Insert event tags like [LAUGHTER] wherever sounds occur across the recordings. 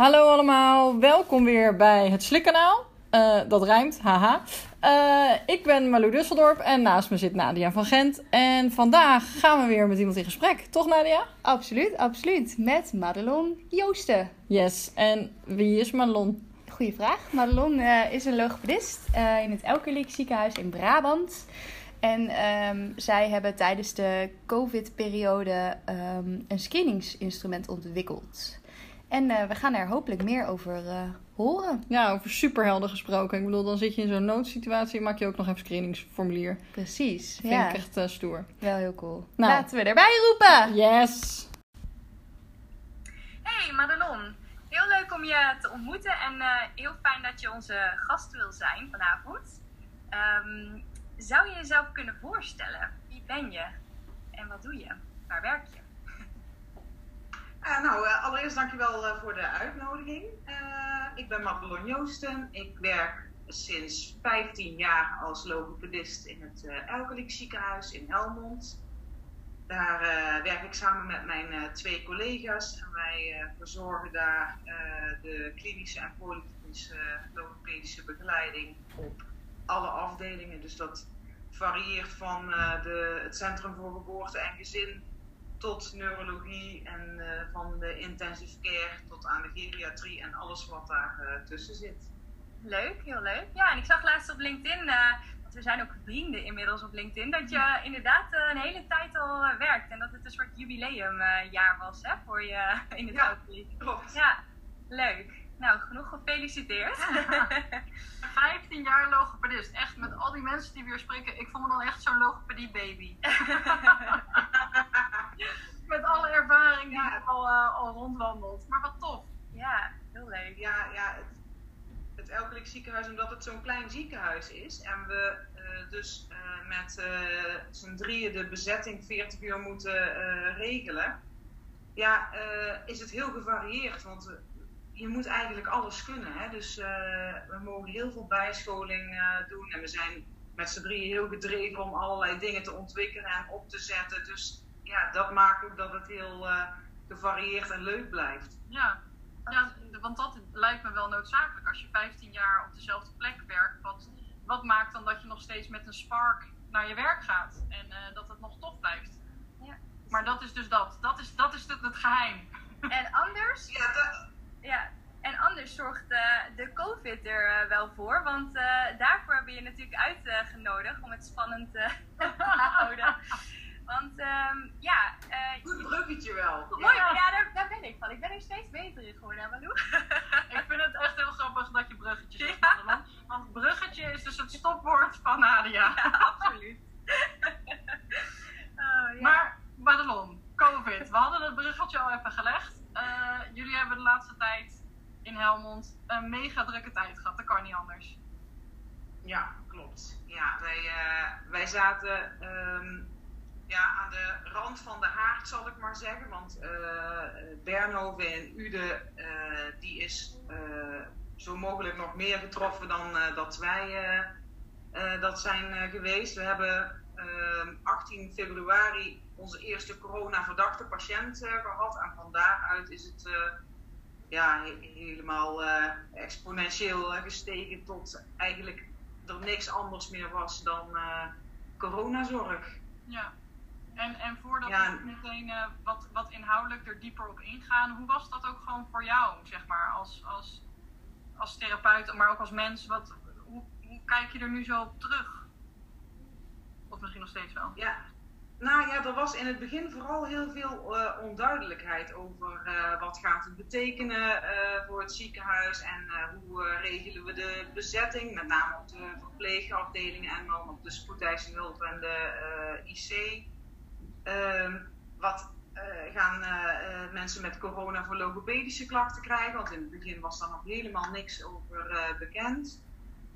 Hallo allemaal, welkom weer bij het Slikkanaal. Uh, dat rijmt, haha. Uh, ik ben Malou Dusseldorp en naast me zit Nadia van Gent. En vandaag gaan we weer met iemand in gesprek, toch Nadia? Absoluut, absoluut. Met Madelon Joosten. Yes, en wie is Madelon? Goeie vraag. Madelon uh, is een logopedist in het Elkerlijk ziekenhuis in Brabant. En um, zij hebben tijdens de COVID-periode um, een screeningsinstrument ontwikkeld. En uh, we gaan er hopelijk meer over uh, horen. Ja, over superhelden gesproken. Ik bedoel, dan zit je in zo'n noodsituatie en maak je ook nog even screeningsformulier. Precies. Vind ja. ik echt uh, stoer. Wel heel cool. Nou. Laten we erbij roepen. Yes. Hey Madelon. Heel leuk om je te ontmoeten en heel fijn dat je onze gast wil zijn vanavond. Um, zou je jezelf kunnen voorstellen? Wie ben je? En wat doe je? Waar werk je? Uh, nou, uh, allereerst dankjewel uh, voor de uitnodiging. ik ben Madelon Joosten. Ik werk sinds 15 jaar als logopedist in het Elkelik ziekenhuis in Helmond. Daar werk ik samen met mijn twee collega's en wij verzorgen daar de klinische en polyklinische logopedische begeleiding op alle afdelingen. Dus dat varieert van de, het Centrum voor Geboorte en Gezin tot neurologie en uh, van de intensive care tot aan de geriatrie en alles wat daar uh, tussen zit. Leuk, heel leuk. Ja, en ik zag laatst op LinkedIn, uh, want we zijn ook vrienden inmiddels op LinkedIn, dat je inderdaad een hele tijd al werkt en dat het een soort jubileumjaar was hè, voor je in het ja, klopt. Ja, leuk. Nou, genoeg gefeliciteerd. 15 [LAUGHS] jaar logopedist. Echt, met al die mensen die weer spreken, ik vond me dan echt zo'n logopedie baby. [LAUGHS] met alle ervaring die ja. al, uh, al rondwandelt. Maar wat tof. Ja, heel leuk. Ja, ja het, het Elkelijk ziekenhuis, omdat het zo'n klein ziekenhuis is en we uh, dus uh, met z'n drieën de bezetting 40 uur moeten regelen, ja, is het heel gevarieerd. Want je moet eigenlijk alles kunnen. Hè? Dus we mogen heel veel bijscholing doen en we zijn met z'n drieën heel gedreven om allerlei dingen te ontwikkelen en op te zetten. Dus ja, dat maakt ook dat het heel uh, gevarieerd en leuk blijft. Ja. ja, want dat lijkt me wel noodzakelijk. Als je 15 jaar op dezelfde plek werkt, wat, wat maakt dan dat je nog steeds met een spark naar je werk gaat en uh, dat het nog tof blijft? Ja. Maar dat is dus dat. Dat is, dat is het, het geheim. En anders? Ja, dat... ja, en anders zorgt uh, de COVID er uh, wel voor. Want uh, daarvoor hebben je natuurlijk uitgenodigd om het spannend [LAUGHS] te houden. Want um, ja. Goed bruggetje wel. [LAUGHS] Mooi, ja, ja daar, daar, ben ik van. Ik ben er steeds beter in geworden, Malou. [LAUGHS] ik vind het echt heel grappig dat je bruggetje zegt, ja. Want bruggetje is dus het stopwoord van Nadia. Ja, absoluut. oh, ja. Maar, Madelon, COVID. We hadden het bruggetje al even gelegd. Jullie hebben de laatste tijd in Helmond een mega drukke tijd gehad. Dat kan niet anders. Ja, klopt. Ja, wij, uh, wij zaten um, ja, aan de rand van de haard, zal ik maar zeggen. Want uh, Bernhoven en Ude, uh, die is zo mogelijk nog meer getroffen dan dat wij dat zijn geweest. We hebben 18 februari onze eerste corona-verdachte patiënt gehad. En van daaruit is het ja, helemaal uh, exponentieel gestegen tot eigenlijk er niks anders meer was dan coronazorg. Ja, en, en voordat ja. we meteen wat, wat inhoudelijk er dieper op ingaan, hoe was dat ook gewoon voor jou, zeg maar, als, als, als therapeut, maar ook als mens? Wat, hoe, hoe kijk je er nu zo op terug? Of misschien nog steeds wel? Ja, nou ja, er was in het begin vooral heel veel uh, onduidelijkheid over uh, wat gaat het betekenen uh, voor het ziekenhuis en hoe regelen we de bezetting, met name op de verpleegafdelingen en dan op de spoedeisende hulp en de IC. Ehm, wat gaan mensen met corona voor logopedische klachten krijgen? Want in het begin was daar nog helemaal niks over bekend.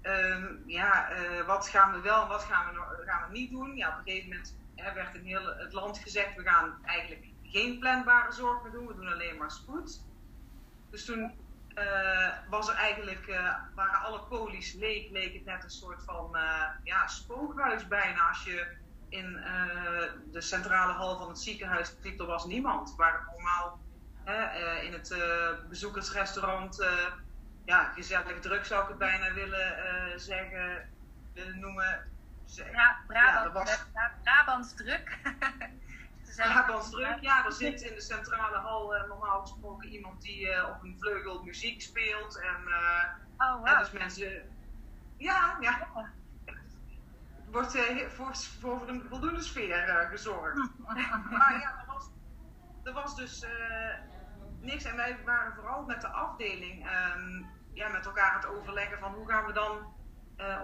Um, ja, wat gaan we wel en wat gaan we, gaan we niet doen? Ja, op een gegeven moment er werd in heel het land gezegd, we gaan eigenlijk geen planbare zorg meer doen, we doen alleen maar spoed. Dus toen uh, was er eigenlijk, uh, waren alle polies leeg, leek het net een soort van ja, spookhuis bijna. Als je in de centrale hal van het ziekenhuis liep, er was niemand. Waar normaal in het bezoekersrestaurant, ja, gezellig druk zou ik het bijna willen zeggen, willen noemen. Ja, Brabant, was... Brabants druk. [LAUGHS] Brabants druk, ja. Er zit in de centrale hal normaal gesproken iemand die op een vleugel muziek speelt. En, oh, wow. en dus mensen... Ja, ja wordt voor, voor een voldoende sfeer gezorgd. [LAUGHS] maar ja, er was, er was dus niks. En wij waren vooral met de afdeling um, ja, met elkaar aan het overleggen van hoe gaan we dan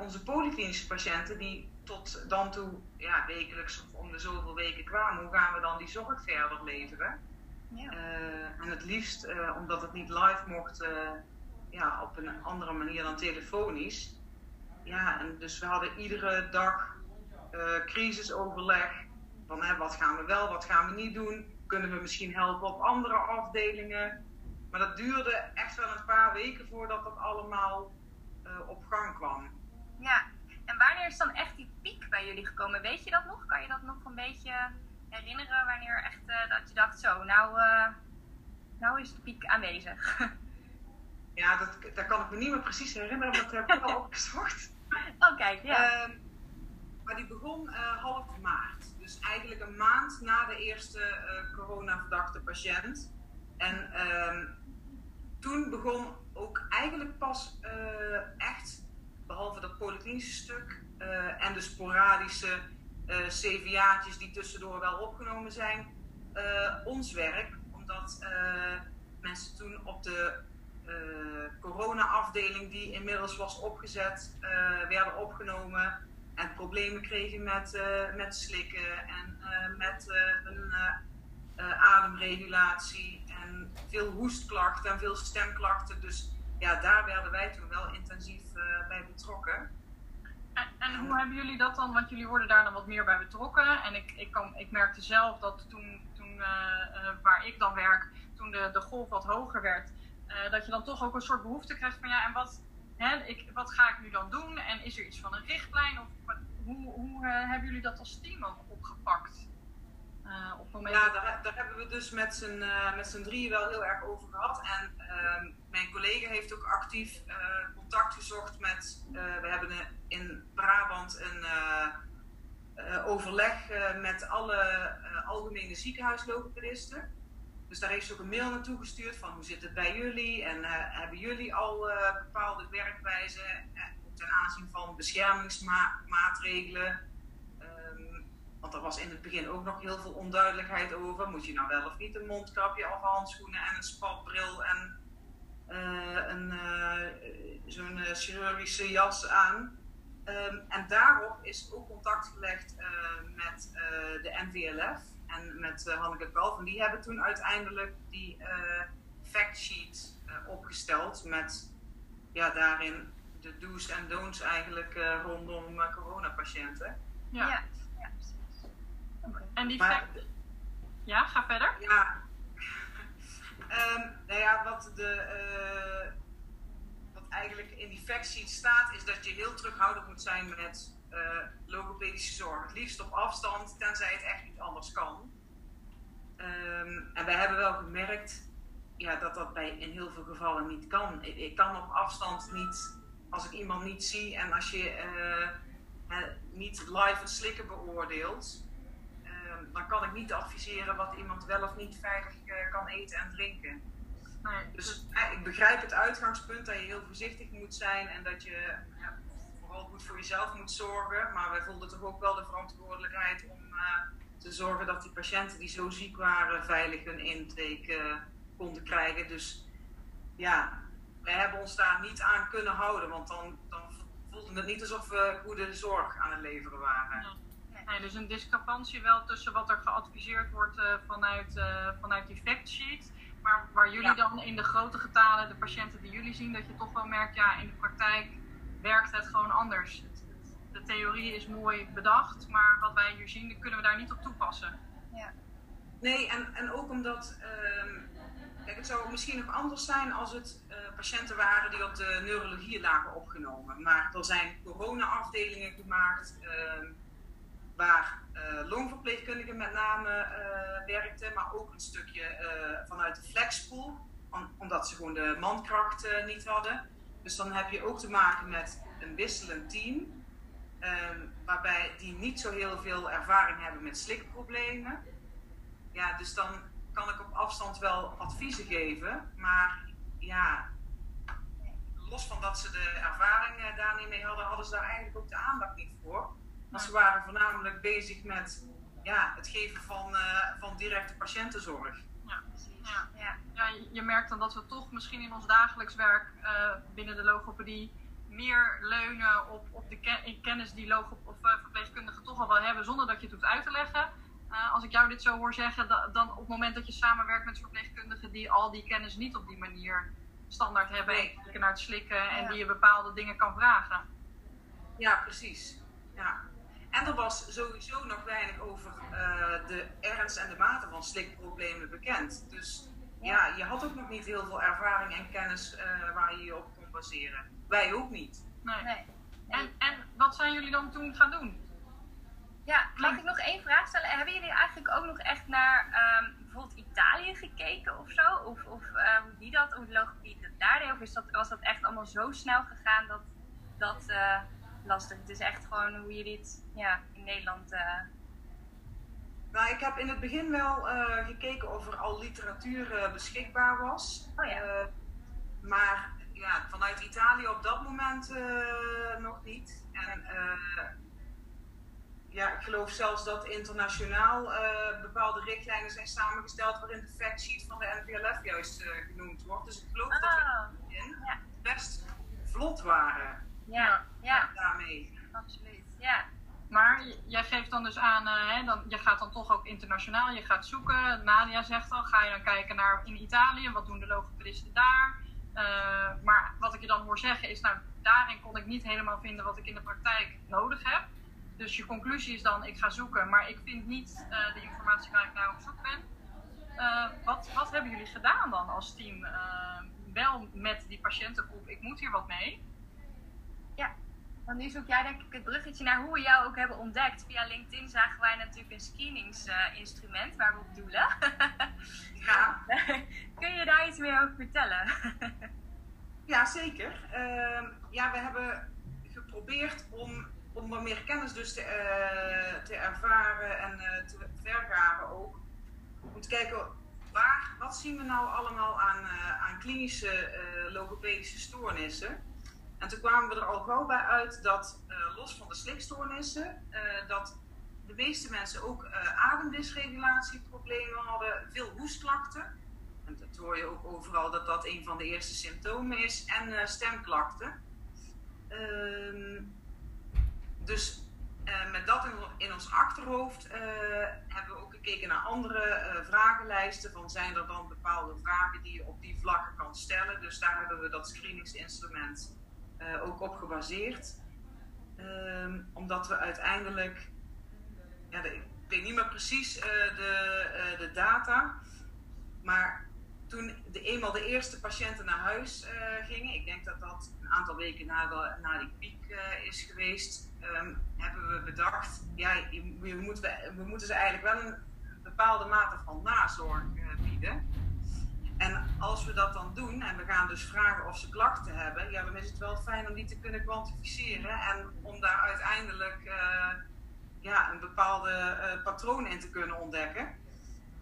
onze polyklinische patiënten, die tot dan toe ja, wekelijks of om de zoveel weken kwamen, hoe gaan we dan die zorg verder leveren? Ja. en het liefst, omdat het niet live mocht, ja, op een andere manier dan telefonisch ja, en dus we hadden iedere dag crisisoverleg. Van hè, wat gaan we wel, wat gaan we niet doen? Kunnen we misschien helpen op andere afdelingen? Maar dat duurde echt wel een paar weken voordat dat allemaal uh, op gang kwam. Ja, en wanneer is dan echt die piek bij jullie gekomen? Weet je dat nog? Kan je dat nog een beetje herinneren? Wanneer echt uh, dat je dacht, zo, nou, nou is de piek aanwezig. [LAUGHS] Ja, dat, dat kan ik me niet meer precies herinneren, want dat heb ik wel opgezocht. [LAUGHS] Oh, kijk, ja. Uh, maar die begon uh, half maart. Dus eigenlijk een maand na de eerste uh, corona-verdachte patiënt. En uh, toen begon ook eigenlijk pas uh, echt, behalve dat polyklinische stuk en de sporadische CVA'tjes die tussendoor wel opgenomen zijn, ons werk. Omdat mensen toen op de uh, corona-afdeling die inmiddels was opgezet, uh, werden opgenomen en problemen kregen met, uh, met slikken en met een ademregulatie en veel hoestklachten en veel stemklachten. Dus ja, daar werden wij toen wel intensief bij betrokken. En, en, hoe hebben jullie dat dan? Want jullie worden daar dan wat meer bij betrokken. En ik, ik, kan, ik merkte zelf dat toen, toen waar ik dan werk, toen de, de golf wat hoger werd, dat je dan toch ook een soort behoefte krijgt van ja, en wat, hè, ik, wat ga ik nu dan doen? En is er iets van een richtlijn? Of hoe, hoe hebben jullie dat als team ook opgepakt? Uh, ja, daar, daar, hebben we dus met z'n, met z'n drieën wel heel erg over gehad. En ehm, mijn collega heeft ook actief contact gezocht met. we hebben in Brabant een overleg met alle algemene ziekenhuislogopedisten. Dus daar heeft ze ook een mail naartoe gestuurd van hoe zit het bij jullie en uh, hebben jullie al uh, bepaalde werkwijzen uh, ten aanzien van beschermingsmaatregelen. Want er was in het begin ook nog heel veel onduidelijkheid over. Moet je nou wel of niet een mondkapje of handschoenen en een spatbril en een, zo'n chirurgische jas aan. Um, en daarop is ook contact gelegd met de NVLF en met uh, Hanneke Kalf. En die hebben toen uiteindelijk die uh, factsheet uh, opgesteld met ja, daarin de do's en don'ts eigenlijk rondom coronapatiënten. Ja, ja. Okay. En die maar. Ja, ga verder. Ja. um, nou ja, wat de wat eigenlijk in die factsheet staat, is dat je heel terughoudend moet zijn met uh, logopedische zorg. Het liefst op afstand, tenzij het echt niet anders kan. Um, en wij hebben wel gemerkt ja, dat dat bij, in heel veel gevallen niet kan. Ik, ik, kan op afstand niet, als ik iemand niet zie en als je uh, niet live het slikken beoordeelt, dan kan ik niet adviseren wat iemand wel of niet veilig uh, kan eten en drinken. Nee. Dus ik begrijp het uitgangspunt dat je heel voorzichtig moet zijn en dat je vooral goed voor jezelf moet zorgen. Maar wij voelden toch ook wel de verantwoordelijkheid om uh, te zorgen dat die patiënten die zo ziek waren veilig hun intake uh, konden krijgen. Dus ja, wij hebben ons daar niet aan kunnen houden, want dan, dan voelde het niet alsof we goede zorg aan het leveren waren. Nee, dus een discrepantie wel tussen wat er geadviseerd wordt uh, vanuit, vanuit die factsheet. Maar waar jullie dan in de grote getalen, de patiënten die jullie zien, dat je toch wel merkt, ja, in de praktijk werkt het gewoon anders. De theorie is mooi bedacht, maar wat wij hier zien, kunnen we daar niet op toepassen. Ja. Nee, en, en ook omdat, uh, kijk, het zou misschien nog anders zijn als het uh, patiënten waren die op de neurologie lagen opgenomen. Maar er zijn corona-afdelingen gemaakt, uh, waar longverpleegkundigen met name werkten, maar ook een stukje vanuit de flexpool, omdat ze gewoon de mankracht niet hadden. Dus dan heb je ook te maken met een wisselend team, ehm, waarbij die niet zo heel veel ervaring hebben met slikproblemen. Ja, dus dan kan ik op afstand wel adviezen geven, maar ja, los van dat ze de ervaring eh, daar niet mee hadden, hadden ze daar eigenlijk ook de aandacht niet voor. Maar ze waren voornamelijk bezig met ja, het geven van, uh, van directe patiëntenzorg. Ja, precies. Ja. Ja. ja. je merkt dan dat we toch misschien in ons dagelijks werk uh, binnen de logopedie meer leunen op, op de kennis die logo of uh, verpleegkundigen toch al wel hebben, zonder dat je het hoeft uit te leggen. als ik jou dit zo hoor zeggen, dan op het moment dat je samenwerkt met verpleegkundigen die al die kennis niet op die manier standaard hebben en kijken naar het slikken en die je bepaalde dingen kan vragen. Ja, precies. Ja. En er was sowieso nog weinig over uh, de ernst en de mate van slikproblemen bekend. Dus ja, je had ook nog niet heel veel ervaring en kennis uh, waar je je op kon baseren. Wij ook niet. Nee. nee. En, en wat zijn jullie dan toen gaan doen? Ja, mag ik nog één vraag stellen? Hebben jullie eigenlijk ook nog echt naar um, bijvoorbeeld Italië gekeken of zo? Of, of uh, hoe die dat, hoe de logopedie dat daar deed? Of is dat, was dat echt allemaal zo snel gegaan dat dat uh, lastig? Het is echt gewoon hoe jullie het ja, in Nederland... Uh... Nou, ik heb in het begin wel gekeken of er al literatuur beschikbaar was. Oh ja. maar ja, vanuit Italië op dat moment nog niet. En ja, ik geloof zelfs dat internationaal uh, bepaalde richtlijnen zijn samengesteld waarin de factsheet van de NVLF juist uh, genoemd wordt. Dus ik geloof dat we ah, in ja. best vlot waren ja, ja. daarmee. Absoluut, ja. Maar jij geeft dan dus aan, uh, hè, dan, je gaat dan toch ook internationaal, je gaat zoeken. Nadia zegt al, ga je dan kijken naar in Italië, wat doen de logopedisten daar? maar wat ik je dan hoor zeggen is, nou, daarin kon ik niet helemaal vinden wat ik in de praktijk nodig heb. Dus je conclusie is dan, ik ga zoeken, maar ik vind niet uh, de informatie waar ik naar op zoek ben. Wat, wat hebben jullie gedaan dan als team? Wel met die patiëntengroep, ik moet hier wat mee. Ja, want nu zoek jij denk ik het bruggetje naar hoe we jou ook hebben ontdekt. Via LinkedIn zagen wij natuurlijk een screeningsinstrument waar we op doelen. [LAUGHS] ja. [LAUGHS] Kun je daar iets meer over vertellen? ja, zeker. Ehm, ja, we hebben geprobeerd om om wat meer kennis dus te, uh, te ervaren en uh, te vergaren ook. Om te kijken, waar, wat zien we nou allemaal aan, uh, aan klinische logopedische stoornissen? En toen kwamen we er al gauw bij uit dat, los van de slikstoornissen, dat de meeste mensen ook ademdysregulatieproblemen hadden, veel hoestklachten. En dat hoor je ook overal dat dat een van de eerste symptomen is. En stemklachten. Ehm, dus met dat in, ons achterhoofd hebben we ook gekeken naar andere vragenlijsten. Van zijn er dan bepaalde vragen die je op die vlakken kan stellen? Dus daar hebben we dat screeningsinstrument ook op gebaseerd. Um, omdat we uiteindelijk, ja, ik weet niet meer precies de, de data, maar toen de, eenmaal de eerste patiënten naar huis gingen, ik denk dat dat een aantal weken na, de, na die piek is geweest, um, hebben we bedacht, ja, we, moeten, we moeten ze eigenlijk wel een bepaalde mate van nazorg bieden. En als we dat dan doen en we gaan dus vragen of ze klachten hebben, ja, dan is het wel fijn om die te kunnen kwantificeren en om daar uiteindelijk uh, ja, een bepaalde uh, patroon in te kunnen ontdekken.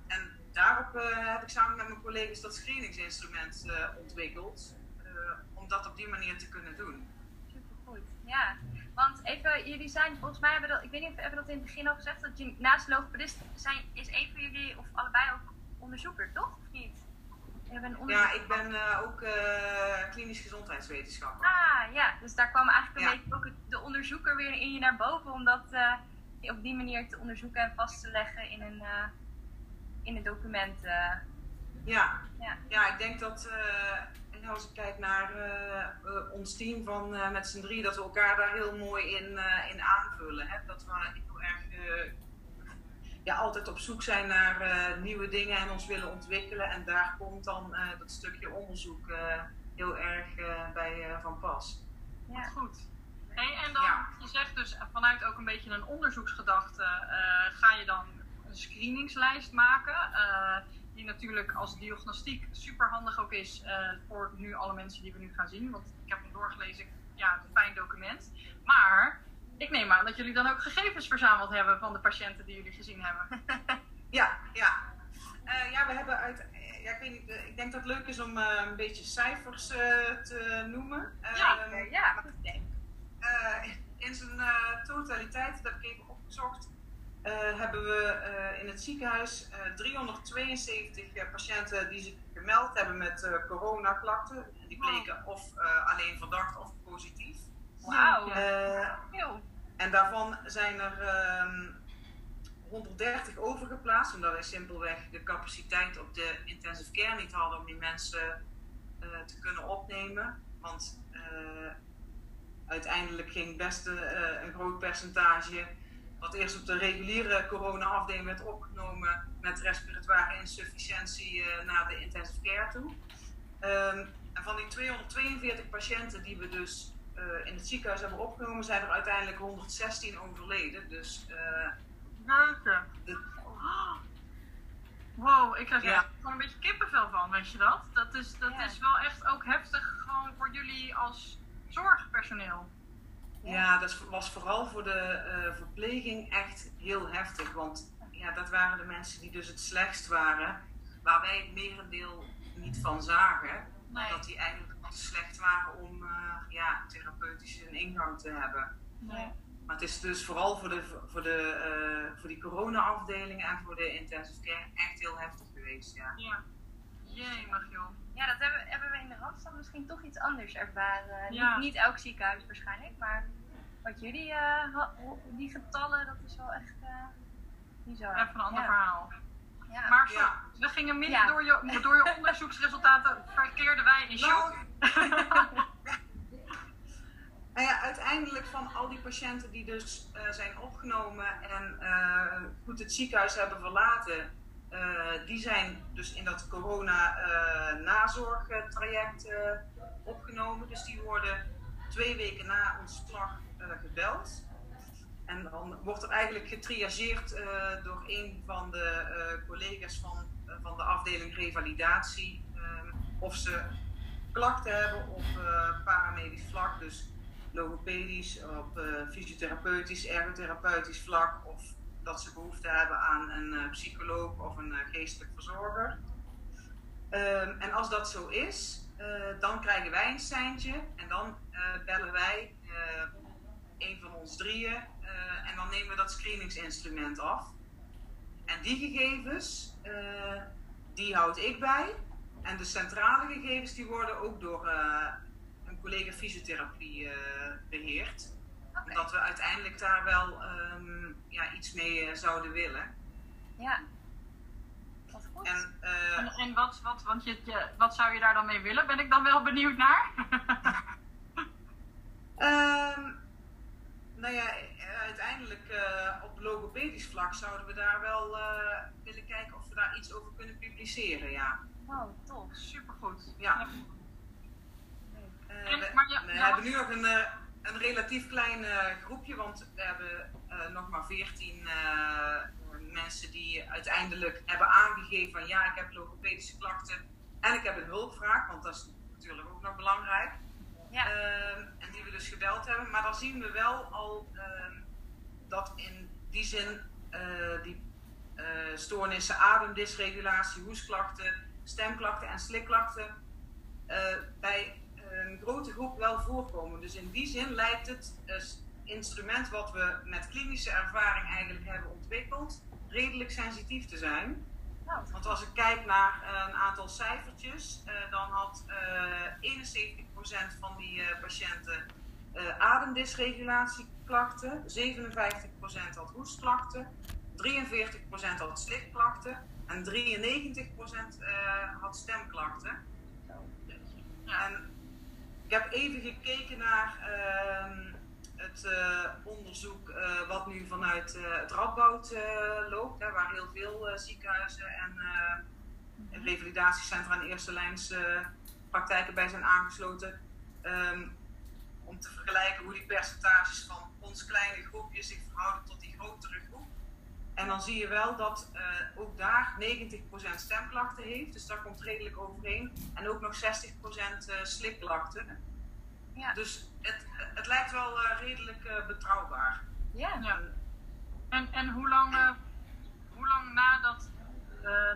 En daarop heb ik samen met mijn collega's dat screeningsinstrument ontwikkeld, om dat op die manier te kunnen doen. Supergoed, ja. Want even, jullie zijn, volgens mij hebben dat, ik weet niet of we dat in het begin al gezegd, dat je naast logopedist zijn, is een van jullie, of allebei ook onderzoeker, toch? Of niet? Ja, ik ben uh, ook uh, klinisch gezondheidswetenschapper. Ah, ja. Dus daar kwam eigenlijk een beetje ook de onderzoeker weer in je naar boven, om dat uh, op die manier te onderzoeken en vast te leggen in een, in een document. Ja. ja. ja, ik denk dat als ik kijk naar ons team van met z'n drie, dat we elkaar daar heel mooi in, in aanvullen. Hè? Dat we heel erg ja, altijd op zoek zijn naar nieuwe dingen en ons willen ontwikkelen. En daar komt dan dat stukje onderzoek heel erg bij van pas. Ja, goed. Hey, en dan, je zegt dus vanuit ook een beetje een onderzoeksgedachte, ga je dan een screeningslijst maken. die natuurlijk als diagnostiek super handig ook is voor nu alle mensen die we nu gaan zien. Want ik heb hem doorgelezen, ja, een fijn document. Maar ik neem aan dat jullie dan ook gegevens verzameld hebben van de patiënten die jullie gezien hebben. [LAUGHS] ja, ja. Uh, ja, we hebben uit. Ja, ik, weet niet, ik denk dat het leuk is om uh, een beetje cijfers uh, te noemen. Ja, uh, ja denk. in zijn totaliteit, dat heb ik even opgezocht, hebben we in het ziekenhuis 372 patiënten die zich gemeld hebben met coronaklachten. Die bleken of alleen verdacht of positief. Wauw. en daarvan zijn er 130 ehm, overgeplaatst, omdat wij simpelweg de capaciteit op de intensive care niet hadden om die mensen uh, te kunnen opnemen. Want uh, uiteindelijk ging best een groot percentage, wat eerst op de reguliere corona-afdeling werd opgenomen, met respiratoire insufficiëntie naar de intensive care toe. Um, en van die 242 patiënten die we dus in het ziekenhuis hebben opgenomen, zijn er uiteindelijk 116 overleden. Dus. Uh, De... Wow, ik krijg er gewoon een beetje kippenvel van, weet je dat? Dat is, dat is wel echt ook heftig gewoon voor jullie als zorgpersoneel. Ja, dat was vooral voor de uh, verpleging echt heel heftig. Want ja, dat waren de mensen die dus het slechtst waren. Waar wij het merendeel niet van zagen. Nee. Dat die eigenlijk te slecht waren om uh, ja, therapeutisch een ingang te hebben. Nee. Maar het is dus vooral voor, de, voor, de, uh, voor die corona-afdeling en voor de intensive care echt heel heftig geweest. Ja. ja. Jee, mag joh. Ja, dat hebben, hebben we in de Randstad misschien toch iets anders ervaren. Ja. Niet, niet elk ziekenhuis waarschijnlijk, maar wat jullie, uh, die getallen, dat is wel echt bizar. Even een ander verhaal. Ja. Maar zo, we gingen midden door, je, door je [LAUGHS] onderzoeksresultaten, verkeerden wij in shock. [LAUGHS] nou ja, uiteindelijk van al die patiënten die dus uh, zijn opgenomen en uh, goed het ziekenhuis hebben verlaten, uh, die zijn dus in dat corona-nazorgtraject opgenomen. Dus die worden twee weken na ontslag gebeld. En dan wordt er eigenlijk getriageerd uh, door een van de uh, collega's van, uh, van de afdeling revalidatie. of ze klachten hebben op paramedisch vlak, dus logopedisch, op fysiotherapeutisch, ergotherapeutisch vlak. Of dat ze behoefte hebben aan een psycholoog of een geestelijk verzorger. Um, en als dat zo is, dan krijgen wij een seintje en dan bellen wij een van ons drieën en dan nemen we dat screeningsinstrument af. En die gegevens, uh, die houd ik bij. En de centrale gegevens die worden ook door uh, een collega fysiotherapie beheerd. Okay. Omdat we uiteindelijk daar wel um, ja, iets mee zouden willen. Ja. Wat goed. En, en, en, wat, wat, want je, je, wat zou je daar dan mee willen? Ben ik dan wel benieuwd naar? um, [LAUGHS] nou ja, eh, uiteindelijk uh, op logopedisch vlak zouden we daar wel uh, willen kijken of we daar iets over kunnen publiceren, ja. Wow, tof. Supergoed. Ja. Uh, we, maar ja, we hebben nu nog een, een relatief klein groepje, want we hebben nog maar 14 mensen die uiteindelijk hebben aangegeven van ja, ik heb logopedische klachten en ik heb een hulpvraag, want dat is natuurlijk ook nog belangrijk. Ja. Uh, en die we dus gebeld hebben. Maar dan zien we wel al uh, dat in die zin uh, die eh, stoornissen, ademdysregulatie, hoesklachten, stemklachten en slikklachten eh, bij een grote groep wel voorkomen. Dus in die zin lijkt het instrument wat we met klinische ervaring eigenlijk hebben ontwikkeld redelijk sensitief te zijn. Want als ik kijk naar een aantal cijfertjes, dan had uh, 71% van die patiënten ademdysregulatieklachten, 57% had hoestklachten, 43% had slikklachten en 93% had stemklachten. En ik heb even gekeken naar ehm, het uh, onderzoek uh, wat nu vanuit uh, het Radboud loopt, hè, waar heel veel ziekenhuizen en revalidatiecentra en eerste lijns praktijken bij zijn aangesloten. Um, om te vergelijken hoe die percentages van ons kleine groepje zich verhouden tot die grotere groep. En dan zie je wel dat uh, ook daar 90% stemklachten heeft, dus daar komt redelijk overheen. En ook nog 60% uh, slipklachten. Ja. Dus het, het lijkt wel uh, redelijk uh, betrouwbaar. Ja. ja. En, en hoe lang, uh, hoe lang nadat,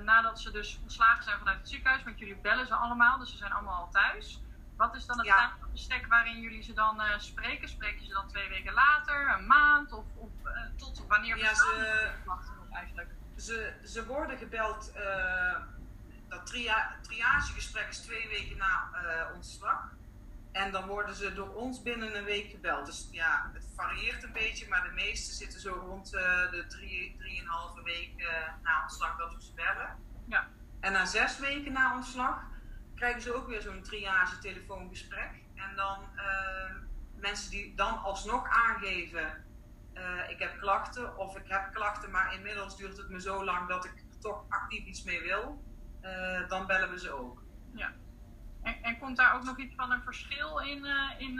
nadat ze dus ontslagen zijn vanuit het ziekenhuis, want jullie bellen ze allemaal, dus ze zijn allemaal al thuis. Wat is dan het ja. waarin jullie ze dan spreken? Spreek je ze dan twee weken later, een maand of, of tot wanneer ja, ze, eigenlijk? Ze, ze worden gebeld, dat tria triagegesprek is twee weken na ontslag. En dan worden ze door ons binnen een week gebeld. Dus ja, het varieert een beetje, maar de meeste zitten zo rond de drie, drieënhalve week uh, na ontslag dat we ze bellen. Ja. En na zes weken na ontslag krijgen ze ook weer zo'n triage telefoongesprek. En dan uh, mensen die dan alsnog aangeven, ik heb klachten of ik heb klachten, maar inmiddels duurt het me zo lang dat ik er toch actief iets mee wil, dan bellen we ze ook. Ja. En, en, komt daar ook nog iets van een verschil in, uh, in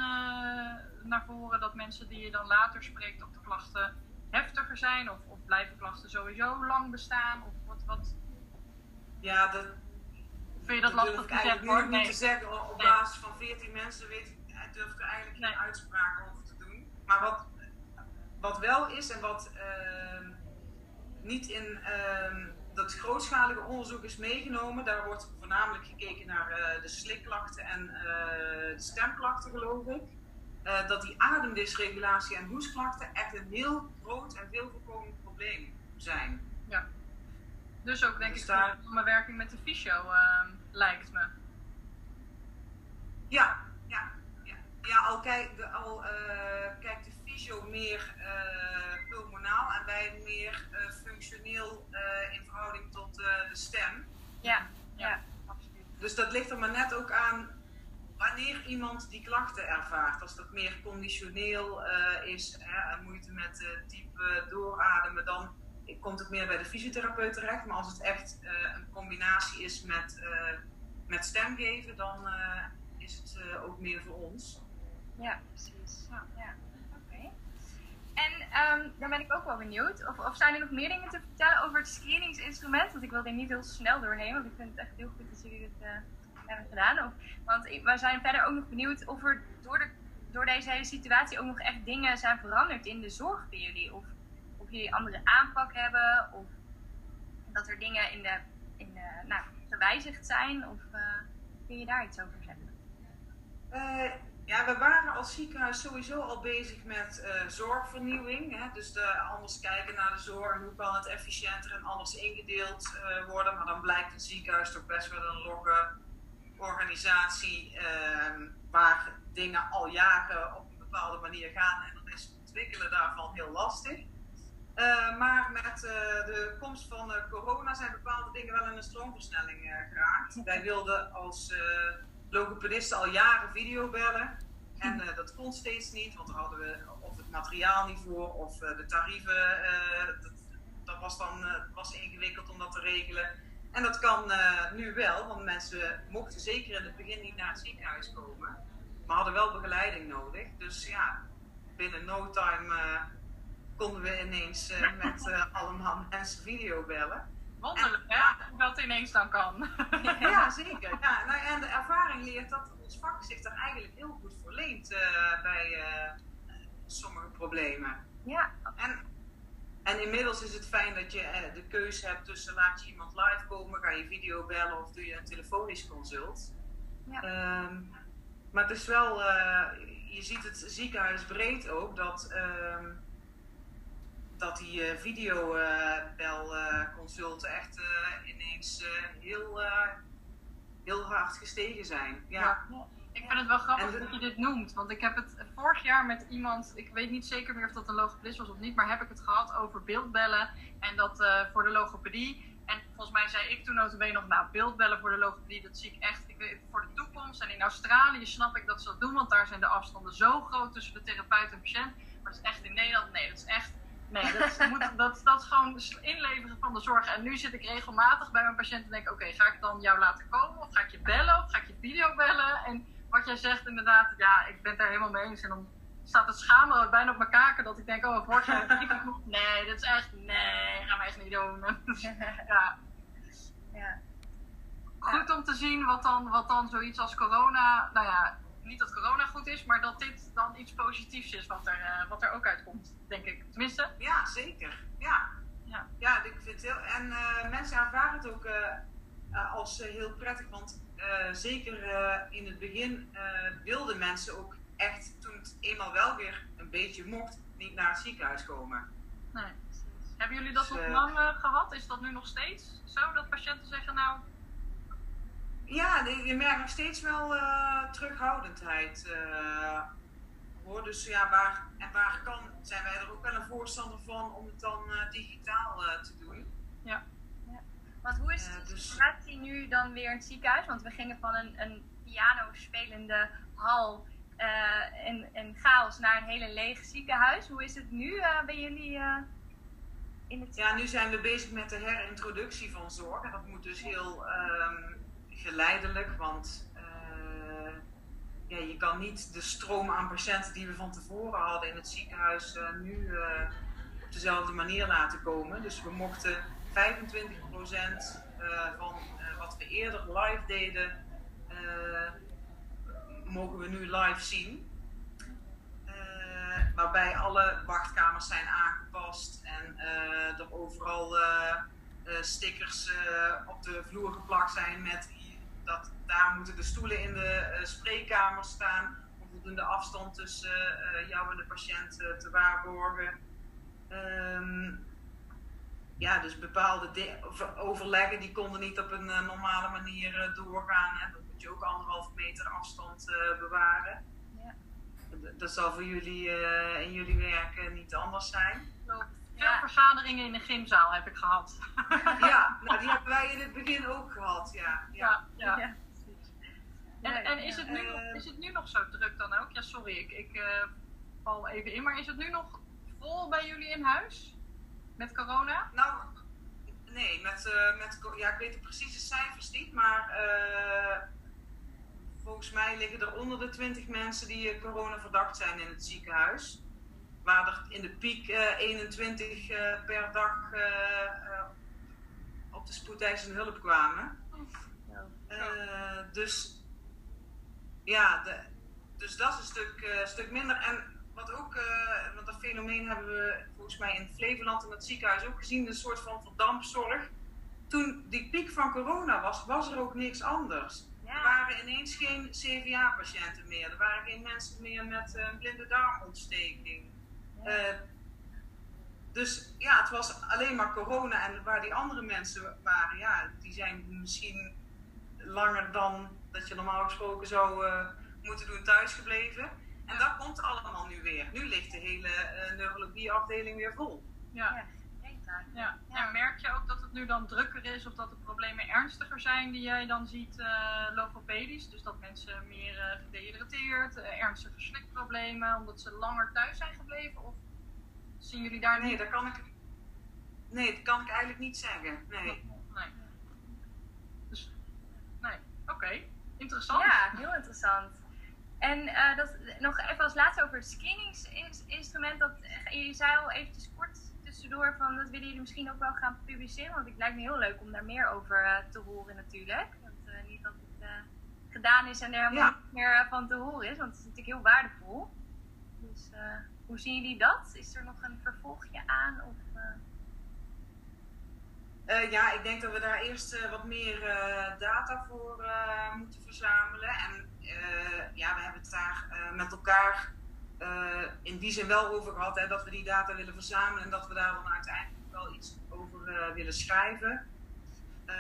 naar voren dat mensen die je dan later spreekt op de klachten heftiger zijn? Of, of blijven klachten sowieso lang bestaan? Of wat, wat... Ja, dat, vind je dat lastig te zeggen? niet te zeggen. Op basis van 14 mensen weet ik, durf er eigenlijk geen uitspraak over te doen. Maar wat, wat wel is en wat uh, niet in ehm, dat grootschalige onderzoek is meegenomen. Daar wordt voornamelijk gekeken naar uh, de slikklachten en uh, de stemklachten, geloof ik. Dat die ademdysregulatie en hoesklachten echt een heel groot en veel voorkomend probleem zijn. Ja. Dus ook denk dus ik daar... samenwerking met de fysio ehm, lijkt me. Ja, ja, ja. ja al, kijk, al kijkt de fysio meer pulmonaal en wij meer functioneel uh, in verhouding tot uh, de stem. Ja, ja, absoluut. Dus dat ligt er maar net ook aan wanneer iemand die klachten ervaart. Als dat meer conditioneel uh, is, hè, moeite met diep doorademen, dan komt het meer bij de fysiotherapeut terecht. Maar als het echt een combinatie is met, met stemgeven, dan is het ook meer voor ons. Ja, precies. Ja, ja. En um, dan ben ik ook wel benieuwd. Of, of zijn er nog meer dingen te vertellen over het screeningsinstrument? Want ik wil er niet heel snel doorheen, want ik vind het echt heel goed dat jullie dit hebben gedaan. Want wij zijn verder ook nog benieuwd of er door, de, door deze hele situatie ook nog echt dingen zijn veranderd in de zorg bij jullie. Of jullie andere aanpak hebben, of dat er dingen in de, in de, nou, gewijzigd zijn. Of uh, kun je daar iets over zeggen? Uh, ja, we waren als ziekenhuis sowieso al bezig met uh, zorgvernieuwing. Hè? Dus de, anders kijken naar de zorg. Hoe kan het efficiënter en anders ingedeeld worden. Maar dan blijkt het ziekenhuis toch best wel een logge organisatie. Uh, waar dingen al jaren op een bepaalde manier gaan. En dan is het ontwikkelen daarvan heel lastig. Uh, maar met de komst van corona zijn bepaalde dingen wel in een stroomversnelling geraakt. Wij wilden als logopedisten al jaren videobellen. En dat kon steeds niet, want daar hadden we of het materiaal niet voor of de tarieven. Dat, dat, was dan was ingewikkeld om dat te regelen. En dat kan nu wel, want mensen mochten zeker in het begin niet naar het ziekenhuis komen. Maar hadden wel begeleiding nodig. Dus ja, binnen no time konden we ineens met allemaal mensen videobellen. Wonderlijk, hè? Hoe dat ineens dan kan. [LAUGHS] ja, zeker. Ja, nou, en de ervaring leert dat ons vak zich daar eigenlijk heel goed voor leent uh, bij uh, sommige problemen. Ja. En, en inmiddels is het fijn dat je uh, de keuze hebt tussen laat je iemand live komen, ga je video bellen of doe je een telefonisch consult. Ja. Um, maar het is wel, je ziet het ziekenhuis breed ook, dat um, dat die uh, videobelconsulten uh, echt uh, ineens heel, heel hard gestegen zijn. Ja. ja. Ik vind het wel grappig dat je dit noemt. Want ik heb het vorig jaar met iemand, ik weet niet zeker meer of dat een logopedist was of niet, maar heb ik het gehad over beeldbellen en dat voor de logopedie. En volgens mij zei ik toen notabene nog, nou beeldbellen voor de logopedie, dat zie ik echt ik weet, voor de toekomst. En in Australië snap ik dat ze dat doen, want daar zijn de afstanden zo groot tussen de therapeut en patiënt. Maar dat is echt in Nederland, nee, dat is echt Nee, dat, moet, dat, dat is gewoon inleveren van de zorg. En nu zit ik regelmatig bij mijn patiënten en denk oké, ga ik dan jou laten komen? Of ga ik je bellen? Of ga ik je video bellen? En wat jij zegt inderdaad, ja, ik ben het er helemaal mee eens. En dan staat het schaamrood bijna op mijn kaken dat ik denk, oh, word je Nee, dat is echt, nee, gaan wij echt niet doen. [LAUGHS] ja. ja. Goed om te zien wat dan, wat dan zoiets als corona, nou ja, niet dat corona goed is, maar dat dit dan iets positiefs is wat er, uh, wat er ook uitkomt, denk ik. Tenminste. Ja, zeker. Ja. Ja, ja ik vind het heel. En uh, mensen ervaren het ook uh, als heel prettig, want zeker in het begin wilden mensen ook echt, toen het eenmaal wel weer een beetje mocht, niet naar het ziekenhuis komen. Nee. Hebben jullie dat dus, nog lang gehad? Is dat nu nog steeds zo dat patiënten zeggen, nou, ja, je merkt nog steeds wel uh, terughoudendheid. Uh, hoor. Dus ja, waar, en waar kan, zijn wij er ook wel een voorstander van om het dan uh, digitaal te doen. Ja. ja. Want hoe is de dus... situatie nu dan weer in het ziekenhuis? Want we gingen van een, een piano-spelende hal en, en chaos naar een hele leeg ziekenhuis. Hoe is het nu bij jullie in het Ja, nu zijn we bezig met de herintroductie van zorg. En dat moet dus heel... Um, geleidelijk, want uh, ja, je kan niet de stroom aan patiënten die we van tevoren hadden in het ziekenhuis uh, nu uh, op dezelfde manier laten komen. Dus we mochten 25% van wat we eerder live deden, mogen we nu live zien. waarbij alle wachtkamers zijn aangepast en er overal stickers op de vloer geplakt zijn met dat daar moeten de stoelen in de uh, spreekkamer staan om voldoende afstand tussen uh, jou en de patiënt uh, te waarborgen. Um, ja, dus bepaalde overleggen die konden niet op een normale manier doorgaan. En dan moet je ook anderhalve meter afstand bewaren. Ja. Dat zal voor jullie in jullie werk niet anders zijn. Veel vergaderingen in de gymzaal heb ik gehad. [LAUGHS] Ja, nou die [LAUGHS] hebben wij in het begin ook gehad, ja. ja. ja, ja. En, en is, het nu, uh, is het nu nog zo druk dan ook? Ja, sorry, ik, ik uh, val even in. Maar is het nu nog vol bij jullie in huis? Met corona? Nou, nee. Met, uh, met, ja, ik weet de precieze cijfers niet. Maar volgens mij liggen er onder de 20 mensen die corona verdacht zijn in het ziekenhuis waar er in de piek 21 eh, eh, per dag eh, op de spoedeisende hulp kwamen. dus ja, de, dus dat is een stuk, stuk minder. En wat ook, want dat fenomeen hebben we volgens mij in Flevoland en het ziekenhuis ook gezien, een soort van verdampzorg. Toen die piek van corona was, was er ook niks anders. Er waren ineens geen CVA-patiënten meer. Er waren geen mensen meer met een blinde darmontsteking. Uh, dus ja, het was alleen maar corona en waar die andere mensen waren, ja, die zijn misschien langer dan dat je normaal gesproken zou uh, moeten doen thuisgebleven. En dat komt allemaal nu weer. Nu ligt de hele uh, neurologieafdeling weer vol. Ja. Ja. Ja. En merk je ook dat het nu dan drukker is of dat de problemen ernstiger zijn die jij dan ziet uh, logopedisch? Dus dat mensen meer uh, gedehydrateerd, uh, ernstige slikproblemen omdat ze langer thuis zijn gebleven? Of zien jullie daar Nee, niet? dat kan ik, nee, dat kan ik eigenlijk niet zeggen. Nee. Nee. Dus, nee, oké. Interessant. Ja, heel interessant. En dat, nog even als laatste over het screeningsinstrument. Dat, je zei al eventjes kort tussendoor van dat willen jullie misschien ook wel gaan publiceren. Want het lijkt me heel leuk om daar meer over uh, te horen natuurlijk. Want uh, niet dat het uh, gedaan is en er helemaal ja. niet meer van te horen is. Want het is natuurlijk heel waardevol. Dus hoe zien jullie dat? Is er nog een vervolgje aan? Of, ja, ik denk dat we daar eerst wat meer data voor moeten verzamelen. En ja, we hebben het daar met elkaar uh, in die zin wel over gehad, hè, dat we die data willen verzamelen en dat we daar dan uiteindelijk wel iets over uh, willen schrijven. Uh,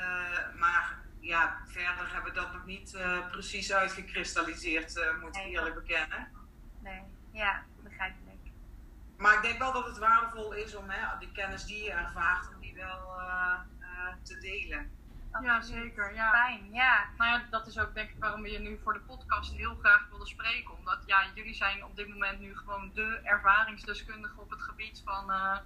maar ja, verder hebben we dat nog niet precies uitgekristalliseerd, moet ik eerlijk bekennen. Nee, ja, begrijpelijk. Maar ik denk wel dat het waardevol is om hè, die kennis die je ervaart, om die wel te delen. Ja, zeker. Ja. Fijn, ja. Nou ja, dat is ook denk ik waarom we je nu voor de podcast heel graag wilden spreken. Omdat ja, jullie zijn op dit moment nu gewoon de ervaringsdeskundige op het gebied van, uh,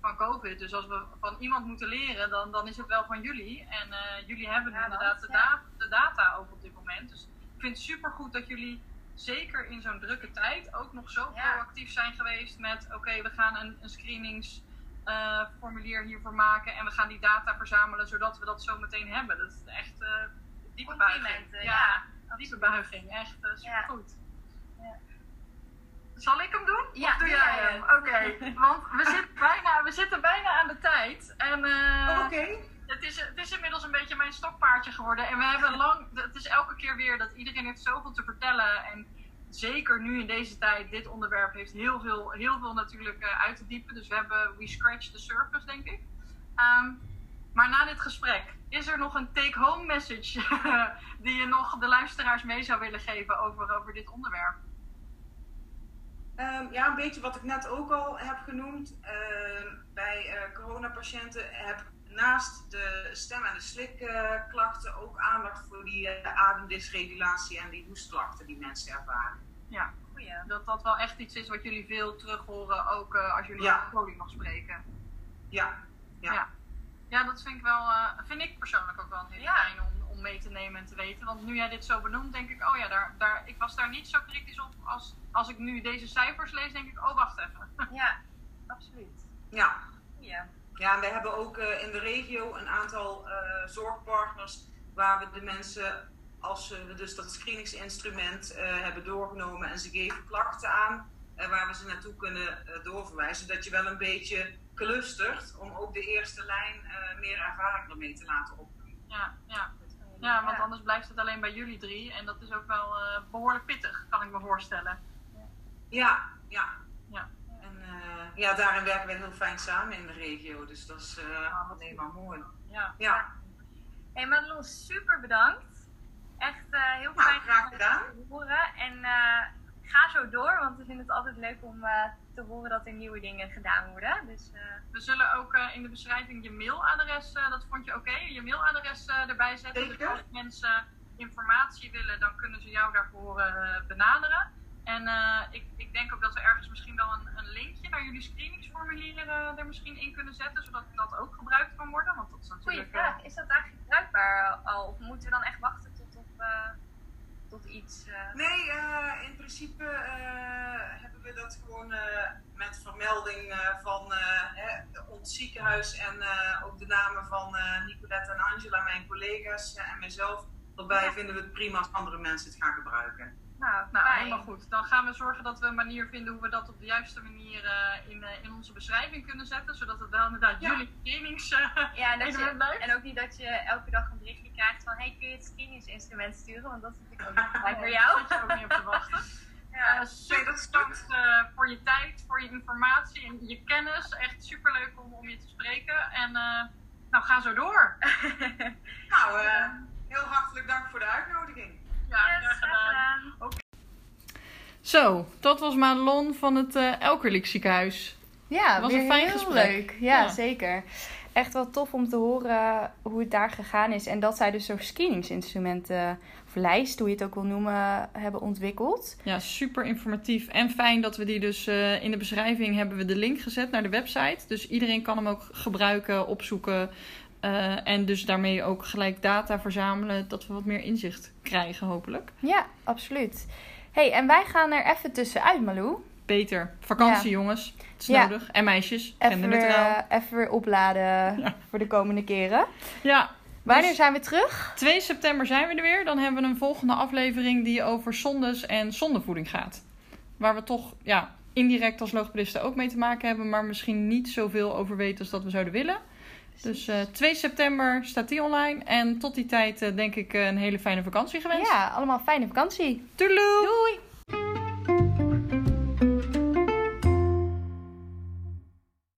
van COVID. Dus als we van iemand moeten leren, dan, dan is het wel van jullie. En uh, jullie hebben nu inderdaad de, da de, data ook op dit moment. Dus ik vind het super goed dat jullie zeker in zo'n drukke tijd ook nog zo proactief zijn geweest met oké, we gaan een, een screeningsformulier uh, hiervoor maken en we gaan die data verzamelen zodat we dat zo meteen hebben. Dat is echt uh, diepe buiging. Ja, ja diepe buiging. Echt uh, super goed. Ja. Zal ik hem doen? Ja, of doe jij hem? Oké, [LAUGHS] want we zitten, bijna, we zitten bijna aan de tijd. En, uh, Oké. Het is, het is inmiddels een beetje mijn stokpaardje geworden. En we hebben lang, het is elke keer weer dat iedereen heeft zoveel te vertellen. En zeker nu in deze tijd, dit onderwerp heeft heel veel, heel veel natuurlijk uh, uit te diepen. Dus we hebben We Scratch the Surface, denk ik. Um, maar na dit gesprek, is er nog een take-home message [LAUGHS] die je nog de luisteraars mee zou willen geven over, over dit onderwerp? Um, ja, een beetje wat ik net ook al heb genoemd. Uh, bij uh, coronapatiënten heb naast de stem- en de slikklachten ook aandacht voor die uh, ademdysregulatie en die hoestklachten die mensen ervaren. Ja, dat dat wel echt iets is wat jullie veel terug horen, ook eh, als jullie ja. over podium mag spreken. Ja. ja. ja. Ja, dat vind ik wel, uh, vind ik persoonlijk ook wel heel ja. fijn om, om mee te nemen en te weten. Want nu jij dit zo benoemt, denk ik, oh ja, daar, daar, ik was daar niet zo kritisch op als, als ik nu deze cijfers lees, denk ik, oh wacht even. Ja, [LAUGHS] absoluut. Ja. Ja. Ja, en wij hebben ook uh, in de regio een aantal uh, zorgpartners waar we de mensen, als we dus dat screeningsinstrument hebben doorgenomen en ze geven klachten aan, waar we ze naartoe kunnen doorverwijzen, dat je wel een beetje clustert om ook de eerste lijn meer ervaring ermee te laten opdoen. Ja, ja. ja, want anders blijft het alleen bij jullie drie en dat is ook wel uh, behoorlijk pittig, kan ik me voorstellen. Ja, ja. Ja. Daarin werken we heel fijn samen in de regio, dus dat is uh, alleen maar mooi. Ja. ja. Hey Madelon, super bedankt. Echt heel nou, fijn graag gedaan. te horen. En ga zo door, want we vinden het altijd leuk om te horen dat er nieuwe dingen gedaan worden. Dus, uh... We zullen ook uh, in de beschrijving je mailadres, uh, dat vond je oké, okay, je mailadres erbij zetten. Dus als mensen informatie willen, dan kunnen ze jou daarvoor benaderen. En ik, ik denk ook dat we ergens misschien wel een, een linkje naar jullie screeningsformulieren er misschien in kunnen zetten, zodat dat ook gebruikt kan worden. Want dat is natuurlijk, Goeie vraag. Is dat eigenlijk bruikbaar al? Of moeten we dan echt wachten tot op tot iets? Uh... Nee, uh, in principe uh, hebben we dat gewoon met vermelding van ons ziekenhuis en ook de namen van Nicolette en Angela, mijn collega's en mijzelf. Daarbij ja. vinden we het prima als andere mensen het gaan gebruiken. Nou, nou helemaal goed. Dan gaan we zorgen dat we een manier vinden hoe we dat op de juiste manier uh, in, uh, in onze beschrijving kunnen zetten. Zodat het wel inderdaad ja. jullie trainings uh, ja, en, dat je, blijft. en ook niet dat je elke dag een berichtje krijgt van hey, kun je het trainingsinstrument sturen? Want dat is natuurlijk ook niet fijn voor jou. Daar zit je ook niet op te wachten. [LAUGHS] Ja, super bedankt voor je tijd, voor je informatie en je kennis. Echt super leuk om, om je te spreken. En nou, ga zo door. [LAUGHS] nou, heel hartelijk dank voor de uitnodiging. Ja, yes, graag gedaan. Okay. Zo, dat was Madelon van het uh, Elkerlijk ziekenhuis. Ja, was een fijn gesprek. Leuk. Ja, ja, zeker. Echt wel tof om te horen hoe het daar gegaan is. En dat zij dus zo'n screeningsinstrumenten, of lijst, hoe je het ook wil noemen, hebben ontwikkeld. Ja, super informatief. En fijn dat we die dus uh, in de beschrijving hebben we de link gezet naar de website. Dus iedereen kan hem ook gebruiken, opzoeken. Uh, en dus daarmee ook gelijk data verzamelen, dat we wat meer inzicht krijgen, hopelijk. Ja, absoluut. hey, en wij gaan er even tussenuit, Malou. Beter. Vakantie, ja. jongens. Het is ja. nodig. En meisjes. Even weer, even weer opladen ja. voor de komende keren. Ja. Wanneer dus zijn we terug? 2 september zijn we er weer. Dan hebben we een volgende aflevering die over zondes en zondevoeding gaat. Waar we toch ja, indirect als logopedisten ook mee te maken hebben, maar misschien niet zoveel over weten als dat we zouden willen. Dus uh, 2 september staat die online. En tot die tijd uh, denk ik uh, een hele fijne vakantie gewenst. Ja, allemaal fijne vakantie. Toedeloe! Doei!